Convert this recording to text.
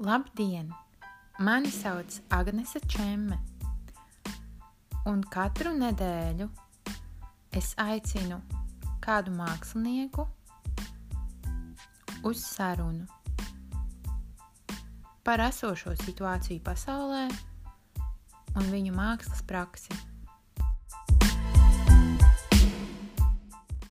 Labdien! Mani sauc Agnese Čemme, un katru nedēļu es aicinu kādu mākslinieku uz sarunu par esošo situāciju pasaulē un viņu mākslas praksi.